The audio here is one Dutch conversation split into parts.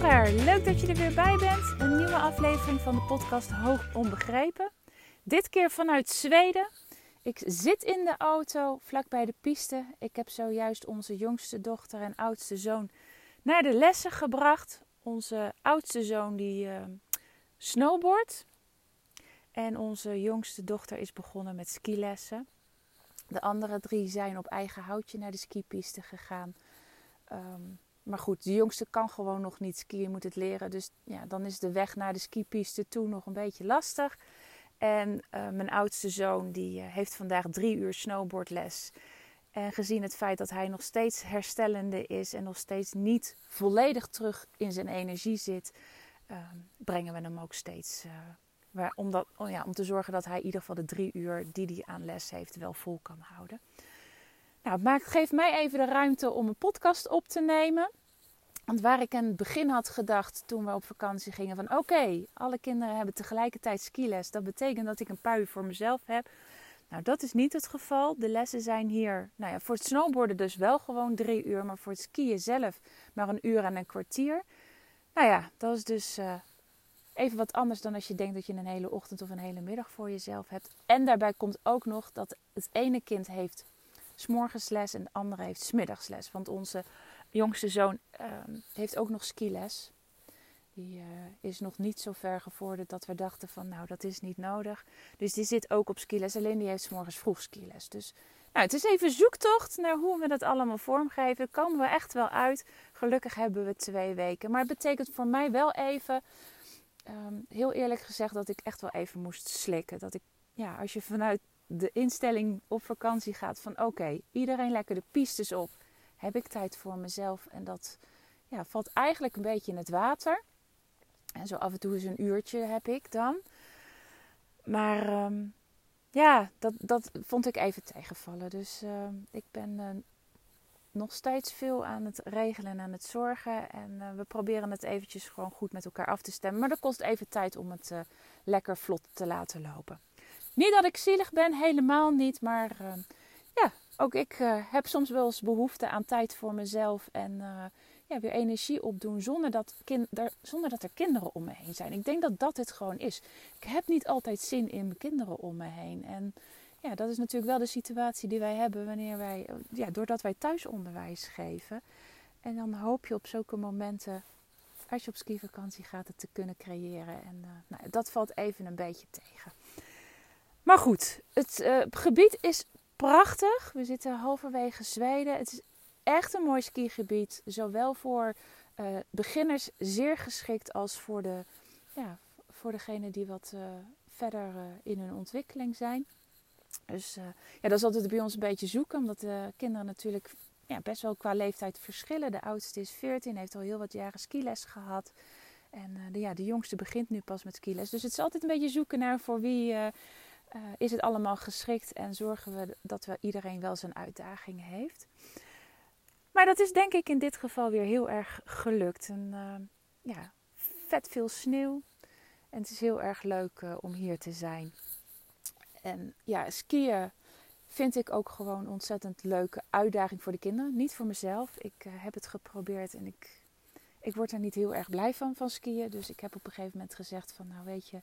leuk dat je er weer bij bent. Een nieuwe aflevering van de podcast Hoog Onbegrepen. Dit keer vanuit Zweden. Ik zit in de auto vlak bij de piste. Ik heb zojuist onze jongste dochter en oudste zoon naar de lessen gebracht. Onze oudste zoon die uh, snowboardt. En onze jongste dochter is begonnen met skilessen. De andere drie zijn op eigen houtje naar de skipiste gegaan. Um, maar goed, de jongste kan gewoon nog niet skiën, moet het leren. Dus ja, dan is de weg naar de skipiste toe nog een beetje lastig. En uh, mijn oudste zoon die uh, heeft vandaag drie uur snowboardles. En gezien het feit dat hij nog steeds herstellende is en nog steeds niet volledig terug in zijn energie zit, uh, brengen we hem ook steeds. Waar, om, dat, oh ja, om te zorgen dat hij in ieder geval de drie uur die hij aan les heeft wel vol kan houden. Nou, het geeft mij even de ruimte om een podcast op te nemen. Want waar ik in het begin had gedacht toen we op vakantie gingen van oké, alle kinderen hebben tegelijkertijd skiles. Dat betekent dat ik een uur voor mezelf heb. Nou, dat is niet het geval. De lessen zijn hier, nou ja, voor het snowboarden dus wel gewoon drie uur, maar voor het skiën zelf maar een uur en een kwartier. Nou ja, dat is dus uh, even wat anders dan als je denkt dat je een hele ochtend of een hele middag voor jezelf hebt. En daarbij komt ook nog dat het ene kind heeft s'morgensles en de andere heeft smiddagsles. Want onze jongste zoon uh, heeft ook nog skiles. Die uh, is nog niet zo ver gevorderd dat we dachten van nou dat is niet nodig. Dus die zit ook op skiles. Alleen die heeft s morgens vroeg skiles. Dus nou, het is even zoektocht naar hoe we dat allemaal vormgeven. Komen we echt wel uit. Gelukkig hebben we twee weken. Maar het betekent voor mij wel even, um, heel eerlijk gezegd, dat ik echt wel even moest slikken. Dat ik, ja, als je vanuit de instelling op vakantie gaat van oké, iedereen lekker de pistes op heb ik tijd voor mezelf. En dat ja, valt eigenlijk een beetje in het water. En zo af en toe eens een uurtje heb ik dan. Maar um, ja, dat, dat vond ik even tegenvallen. Dus uh, ik ben uh, nog steeds veel aan het regelen en aan het zorgen. En uh, we proberen het eventjes gewoon goed met elkaar af te stemmen. Maar dat kost even tijd om het lekker vlot te laten lopen. Niet dat ik zielig ben, helemaal niet. Maar ehm, ja, ook ik uh, heb soms wel eens behoefte aan tijd voor mezelf en uh, ja, weer energie opdoen zonder dat, kind, er, zonder dat er kinderen om me heen zijn. Ik denk dat dat het gewoon is. Ik heb niet altijd zin in mijn kinderen om me heen. En ja, dat is natuurlijk wel de situatie die wij hebben wanneer wij, ja, doordat wij thuisonderwijs geven. En dan hoop je op zulke momenten, als je op skivakantie gaat, het te kunnen creëren. En nou, dat valt even een beetje tegen. Maar goed, het gebied is prachtig. We zitten halverwege Zweden. Het is echt een mooi skigebied. Zowel voor uh, beginners zeer geschikt als voor, de, ja, voor degenen die wat uh, verder uh, in hun ontwikkeling zijn. Dus ja, dat is altijd bij ons een beetje zoeken. Omdat de kinderen natuurlijk ja, best wel qua leeftijd verschillen. De oudste is 14, heeft al heel wat jaren skiles gehad. En de, ja, de jongste begint nu pas met skiles. Dus het is altijd een beetje zoeken naar voor wie uh, is het allemaal geschikt en zorgen we dat we iedereen wel zijn uitdaging heeft. Maar dat is denk ik in dit geval weer heel erg gelukt. En, uh, ja, vet veel sneeuw. En het is heel erg leuk uh, om hier te zijn. En ja, skiën vind ik ook gewoon ontzettend leuke uitdaging voor de kinderen. Niet voor mezelf. Ik heb het geprobeerd en ik, ik word er niet heel erg blij van, van skiën. Dus ik heb op een gegeven moment gezegd van nou weet je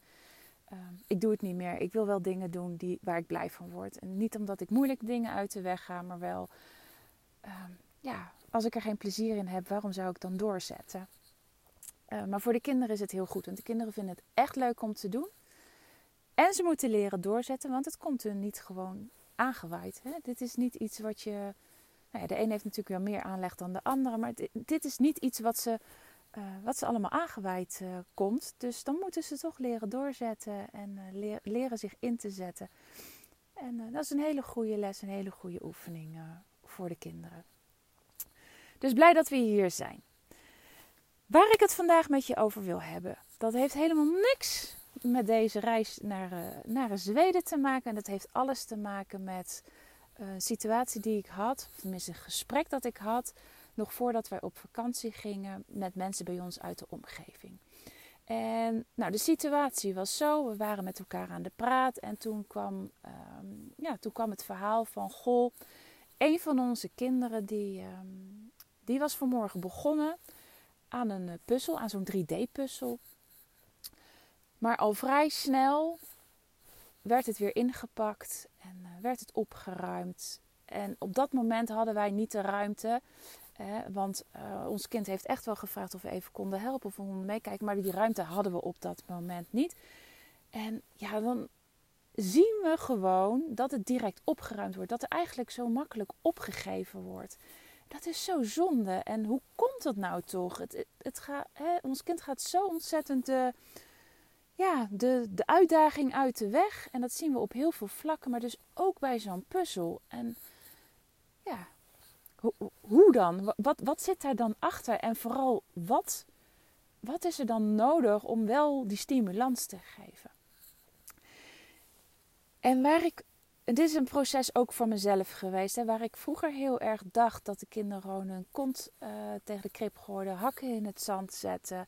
Um, ik doe het niet meer. Ik wil wel dingen doen die, waar ik blij van word. En niet omdat ik moeilijke dingen uit de weg ga, maar wel, um, ja, als ik er geen plezier in heb, waarom zou ik dan doorzetten? Uh, maar voor de kinderen is het heel goed, want de kinderen vinden het echt leuk om te doen. En ze moeten leren doorzetten, want het komt hun niet gewoon aangewaaid. Hè? Dit is niet iets wat je. Nou ja, de een heeft natuurlijk wel meer aanleg dan de andere, maar dit is niet iets wat ze uh, wat ze allemaal aangeweid uh, komt. Dus dan moeten ze toch leren doorzetten en leer, leren zich in te zetten. En dat is een hele goede les, een hele goede oefening voor de kinderen. Dus blij dat we hier zijn. Waar ik het vandaag met je over wil hebben, dat heeft helemaal niks met deze reis naar, naar Zweden te maken. En dat heeft alles te maken met een situatie die ik had, of tenminste een gesprek dat ik had nog voordat wij op vakantie gingen met mensen bij ons uit de omgeving. En nou, de situatie was zo, we waren met elkaar aan de praat en toen kwam, um, ja, toen kwam het verhaal van, goh, een van onze kinderen die, um, die was vanmorgen begonnen aan een eh, puzzel, aan zo'n 3D-puzzel. Maar al vrij snel werd het weer ingepakt en uh, werd het opgeruimd. En op dat moment hadden wij niet de ruimte. want uh, ons kind heeft echt wel gevraagd of we even konden helpen of konden meekijken. Maar die ruimte hadden we op dat moment niet. En ja, dan zien we gewoon dat het direct opgeruimd wordt. Dat er eigenlijk zo makkelijk opgegeven wordt. Dat is zo zonde. En hoe komt dat nou toch? Het, het, het gaat, hè, ons kind gaat zo ontzettend de, ja, de, de uitdaging uit de weg. En dat zien we op heel veel vlakken, maar dus ook bij zo'n puzzel. En ja, hoe, dan? Wat, wat zit daar dan achter? En vooral, wat, wat is er dan nodig om wel die stimulans te geven? En waar ik, dit is een proces ook voor mezelf geweest, hè, waar ik vroeger heel erg dacht dat de kinderen gewoon hun kont uh, tegen de krip gooiden, hakken in het zand zetten,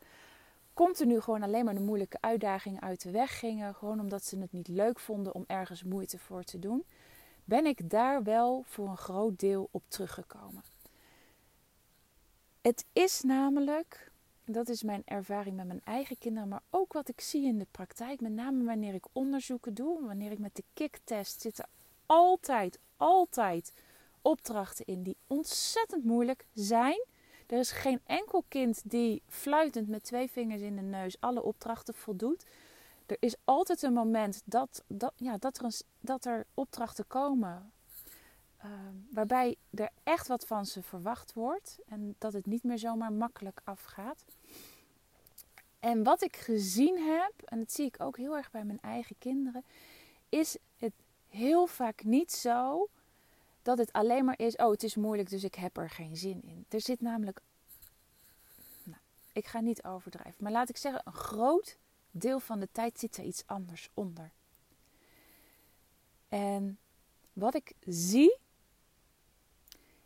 continu gewoon alleen maar de moeilijke uitdagingen uit de weg gingen, gewoon omdat ze het niet leuk vonden om ergens moeite voor te doen, ben ik daar wel voor een groot deel op teruggekomen. Het is namelijk dat is mijn ervaring met mijn eigen kinderen, maar ook wat ik zie in de praktijk. Met name wanneer ik onderzoeken doe, wanneer ik met de KIK-test zitten altijd, altijd opdrachten in die ontzettend moeilijk zijn. Er is geen enkel kind die fluitend met twee vingers in de neus alle opdrachten voldoet. Er is altijd een moment dat, dat, ja, dat, er, een, dat er opdrachten komen Ehm, waarbij er echt wat van ze verwacht wordt en dat het niet meer zomaar makkelijk afgaat. En wat ik gezien heb, en dat zie ik ook heel erg bij mijn eigen kinderen, is het heel vaak niet zo dat het alleen maar is: oh, het is moeilijk, dus ik heb er geen zin in. Er zit namelijk, nou, ik ga niet overdrijven, maar laat ik zeggen, een groot deel van de tijd zit er iets anders onder. En wat ik zie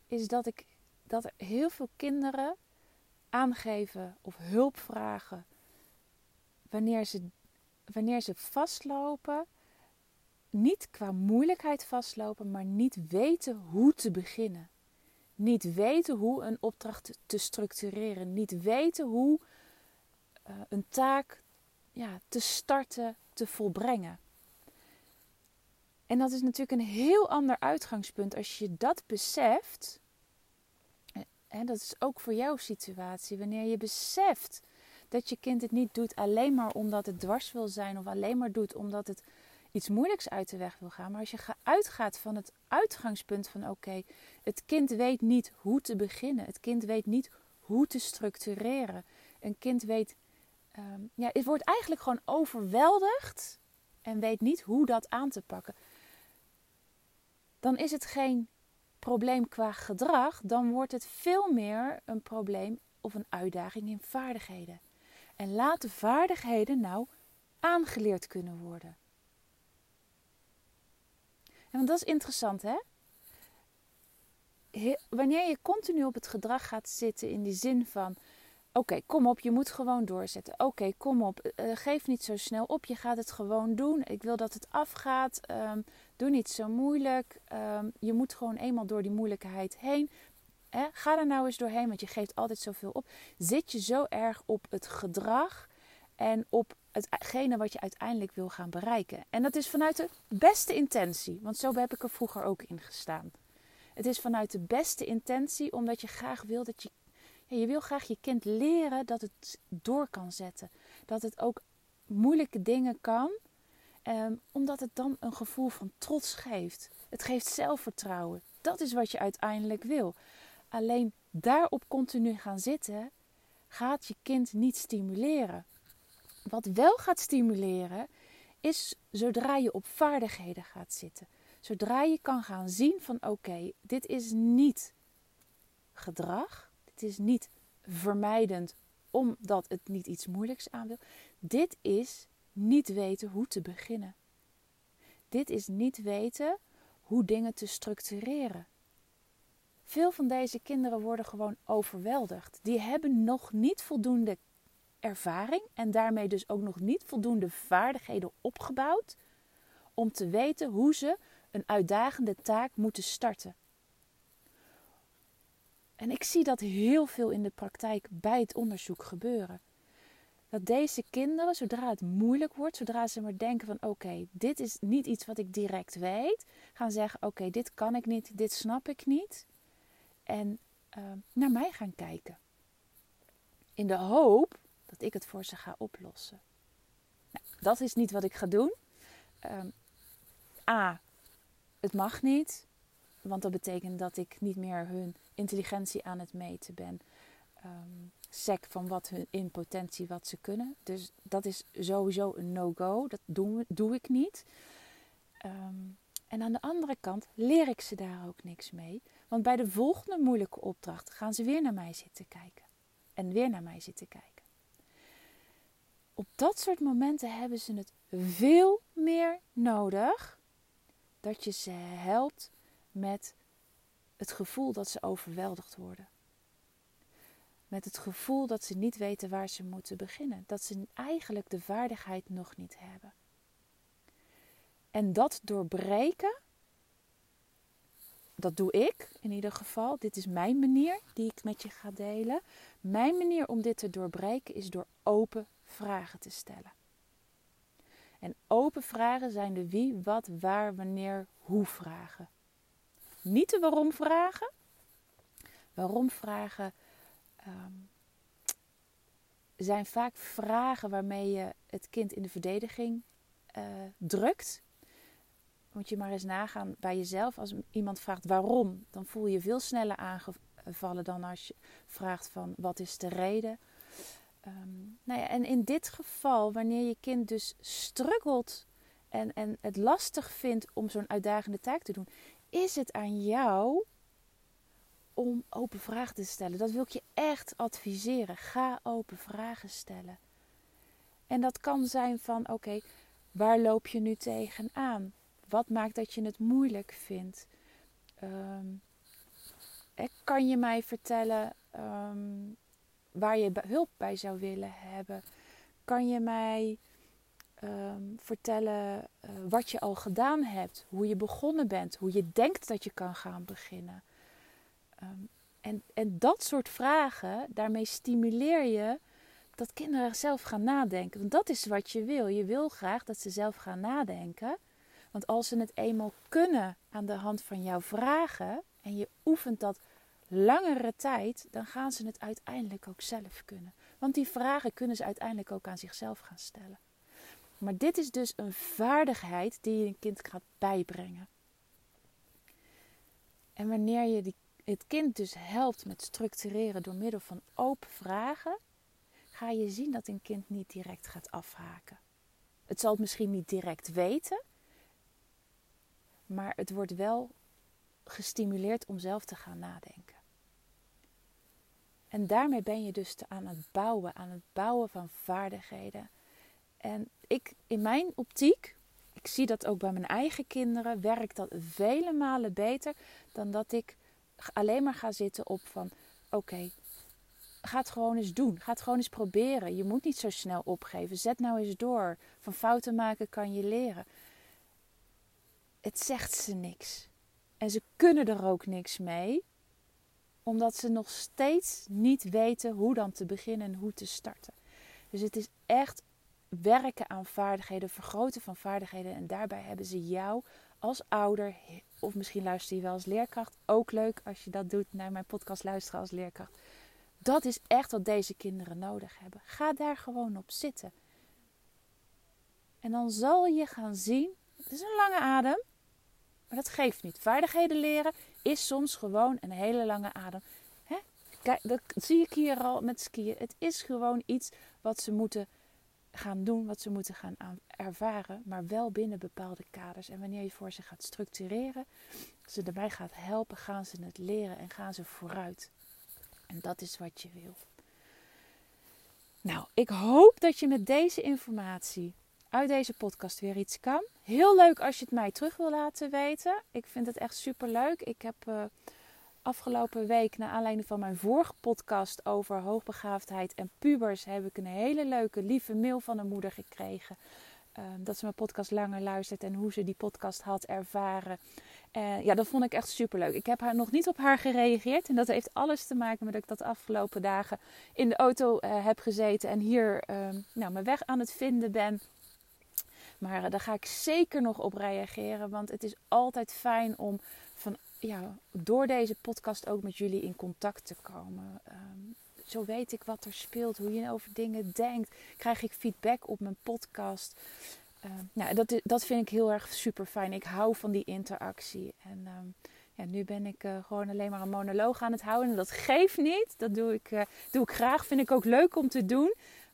is dat, ik, dat er heel veel kinderen aangeven of hulp vragen wanneer ze, wanneer ze vastlopen. Niet qua moeilijkheid vastlopen, maar niet weten hoe te beginnen. Niet weten hoe een opdracht te structureren. Niet weten hoe uh, een taak ja, te starten, te volbrengen. En dat is natuurlijk een heel ander uitgangspunt als je dat beseft en dat is ook voor jouw situatie. Wanneer je beseft dat je kind het niet doet alleen maar omdat het dwars wil zijn of alleen maar doet omdat het iets moeilijks uit de weg wil gaan. Maar als je uitgaat van het uitgangspunt van oké, het kind weet niet hoe te beginnen. Het kind weet niet hoe te structureren. Een kind weet, um, ja, het wordt eigenlijk gewoon overweldigd en weet niet hoe dat aan te pakken. Dan is het geen probleem qua gedrag, dan wordt het veel meer een probleem of een uitdaging in vaardigheden. En laat de vaardigheden nou aangeleerd kunnen worden. En dat is interessant, hè? Wanneer je continu op het gedrag gaat zitten in die zin van: oké, kom op, je moet gewoon doorzetten. Oké, kom op, uh, geef niet zo snel op, je gaat het gewoon doen. Ik wil dat het afgaat. Um, Doe niet zo moeilijk. Ehm, je moet gewoon eenmaal door die moeilijkheid heen. ga er nou eens doorheen, want je geeft altijd zoveel op. Zit je zo erg op het gedrag en op hetgene wat je uiteindelijk wil gaan bereiken. En dat is vanuit de beste intentie, want zo heb ik er vroeger ook in gestaan. Het is vanuit de beste intentie, omdat je graag wil dat je. Ja, je wil graag je kind leren dat het door kan zetten. Dat het ook moeilijke dingen kan Um, omdat het dan een gevoel van trots geeft. Het geeft zelfvertrouwen. Dat is wat je uiteindelijk wil. Alleen daarop continu gaan zitten, gaat je kind niet stimuleren. Wat wel gaat stimuleren, is zodra je op vaardigheden gaat zitten. Zodra je kan gaan zien van oké, dit is niet gedrag. Dit is niet vermijdend omdat het niet iets moeilijks aan wil. Dit is niet weten hoe te beginnen. Dit is niet weten hoe dingen te structureren. Veel van deze kinderen worden gewoon overweldigd. Die hebben nog niet voldoende ervaring en daarmee dus ook nog niet voldoende vaardigheden opgebouwd om te weten hoe ze een uitdagende taak moeten starten. En ik zie dat heel veel in de praktijk bij het onderzoek gebeuren. Dat deze kinderen, zodra het moeilijk wordt, zodra ze maar denken van oké, dit is niet iets wat ik direct weet, gaan zeggen oké, dit kan ik niet, dit snap ik niet. En uh, naar mij gaan kijken. In de hoop dat ik het voor ze ga oplossen. Nou, dat is niet wat ik ga doen. Um, A, het mag niet. Want dat betekent dat ik niet meer hun intelligentie aan het meten ben. Um, sec van wat hun in potentie wat ze kunnen. Dus dat is sowieso een no-go. Dat doe, ik niet. Um, en aan de andere kant leer ik ze daar ook niks mee. Want bij de volgende moeilijke opdracht gaan ze weer naar mij zitten kijken. En weer naar mij zitten kijken. Op dat soort momenten hebben ze het veel meer nodig dat je ze helpt met het gevoel dat ze overweldigd worden. Met het gevoel dat ze niet weten waar ze moeten beginnen. Dat ze eigenlijk de vaardigheid nog niet hebben. En dat doorbreken, dat doe ik in ieder geval. Dit is mijn manier die ik met je ga delen. Mijn manier om dit te doorbreken is door open vragen te stellen. En open vragen zijn de wie, wat, waar, wanneer, hoe vragen. Niet de waarom vragen. Waarom vragen um, zijn vaak vragen waarmee je het kind in de verdediging uh, drukt. Moet je maar eens nagaan bij jezelf. Als iemand vraagt waarom, dan voel je je veel sneller aangevallen dan als je vraagt van wat is de reden. Um, nou ja, en in dit geval, wanneer je kind dus struggelt en, en het lastig vindt om zo'n uitdagende taak te doen, is het aan jou om open vragen te stellen. Dat wil ik je echt adviseren. Ga open vragen stellen. En dat kan zijn van: oké, waar loop je nu tegenaan? Wat maakt dat je het moeilijk vindt? Um, kan je mij vertellen um, waar je hulp bij zou willen hebben? Kan je mij um, vertellen uh, wat je al gedaan hebt, hoe je begonnen bent, hoe je denkt dat je kan gaan beginnen? Um, en, en dat soort vragen, daarmee stimuleer je dat kinderen zelf gaan nadenken. Want dat is wat je wil. Je wil graag dat ze zelf gaan nadenken. Want als ze het eenmaal kunnen aan de hand van jouw vragen en je oefent dat langere tijd, dan gaan ze het uiteindelijk ook zelf kunnen. Want die vragen kunnen ze uiteindelijk ook aan zichzelf gaan stellen. Maar dit is dus een vaardigheid die je een kind gaat bijbrengen. En wanneer je die, het kind dus helpt met structureren door middel van open vragen, ga je zien dat een kind niet direct gaat afhaken. Het zal het misschien niet direct weten, maar het wordt wel gestimuleerd om zelf te gaan nadenken. En daarmee ben je dus aan het bouwen, aan het bouwen van vaardigheden. En ik, in mijn optiek, ik zie dat ook bij mijn eigen kinderen, werkt dat vele malen beter dan dat ik alleen maar ga zitten op van oké, ga het gewoon eens doen. Ga het gewoon eens proberen. Je moet niet zo snel opgeven. Zet nou eens door. Van fouten maken kan je leren. Het zegt ze niks. En ze kunnen er ook niks mee omdat ze nog steeds niet weten hoe dan te beginnen en hoe te starten. Dus het is echt werken aan vaardigheden, vergroten van vaardigheden. En daarbij hebben ze jou als ouder, of misschien luister je wel als leerkracht, ook leuk als je dat doet naar mijn podcast luisteren als leerkracht. Dat is echt wat deze kinderen nodig hebben. Ga daar gewoon op zitten. En dan zal je gaan zien, het is een lange adem, maar dat geeft niet. Vaardigheden leren is soms gewoon een hele lange adem. Hè? Kijk, dat zie ik hier al met skiën. Het is gewoon iets wat ze moeten gaan doen, wat ze moeten gaan ervaren, maar wel binnen bepaalde kaders. En wanneer je voor ze gaat structureren, ze erbij gaat helpen, gaan ze het leren en gaan ze vooruit. En dat is wat je wil. Nou, ik hoop dat je met deze informatie uit deze podcast weer iets kan. Heel leuk als je het mij terug wil laten weten. Ik vind het echt super leuk. Ik heb uh, afgelopen week, naar aanleiding van mijn vorige podcast over hoogbegaafdheid en pubers, heb ik een hele leuke, lieve mail van een moeder gekregen. Ehm, dat ze mijn podcast langer luistert en hoe ze die podcast had ervaren. Uh, ja, dat vond ik echt super leuk. Ik heb haar nog niet op haar gereageerd. En dat heeft alles te maken met dat ik dat afgelopen dagen in de auto uh, heb gezeten. En hier uh, nou, mijn weg aan het vinden ben. Maar daar ga ik zeker nog op reageren. Want het is altijd fijn om van, ja, door deze podcast ook met jullie in contact te komen. Um, zo weet ik wat er speelt, hoe je over dingen denkt. Krijg ik feedback op mijn podcast. Uh, nou, dat, dat vind ik heel erg super fijn. Ik hou van die interactie. En uh, ja, nu ben ik uh, gewoon alleen maar een monoloog aan het houden. En dat geeft niet. Dat doe ik, eh, doe ik graag. Vind ik ook leuk om te doen.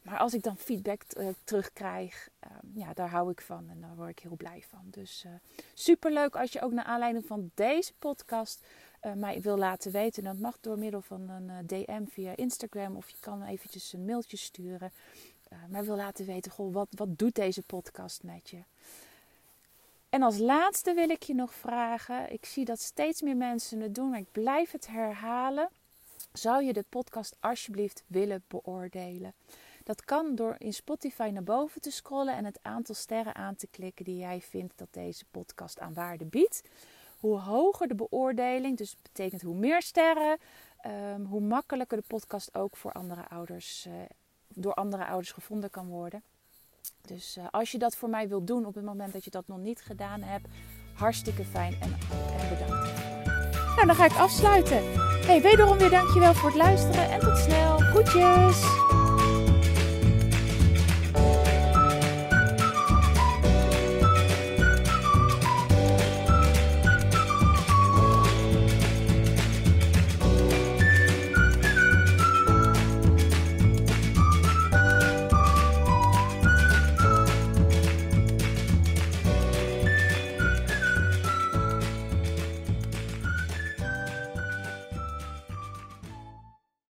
Maar als ik dan feedback uh, terugkrijg, ehm, ja, daar hou ik van en daar word ik heel blij van. Dus super leuk als je ook naar aanleiding van deze podcast uh, mij wil laten weten. Dat mag door middel van een DM via Instagram of je kan eventjes een mailtje sturen. maar wil laten weten, goh, wat, wat doet deze podcast met je? En als laatste wil ik je nog vragen. Ik zie dat steeds meer mensen het doen, maar ik blijf het herhalen. Zou je de podcast alsjeblieft willen beoordelen? Dat kan door in Spotify naar boven te scrollen en het aantal sterren aan te klikken die jij vindt dat deze podcast aan waarde biedt. Hoe hoger de beoordeling, dus betekent hoe meer sterren, um, hoe makkelijker de podcast ook voor andere ouders, uh, door andere ouders gevonden kan worden. Dus uh, als je dat voor mij wilt doen op het moment dat je dat nog niet gedaan hebt, hartstikke fijn en, en bedankt. Nou, dan ga ik afsluiten. Hey, wederom weer dankjewel voor het luisteren en tot snel. Groetjes!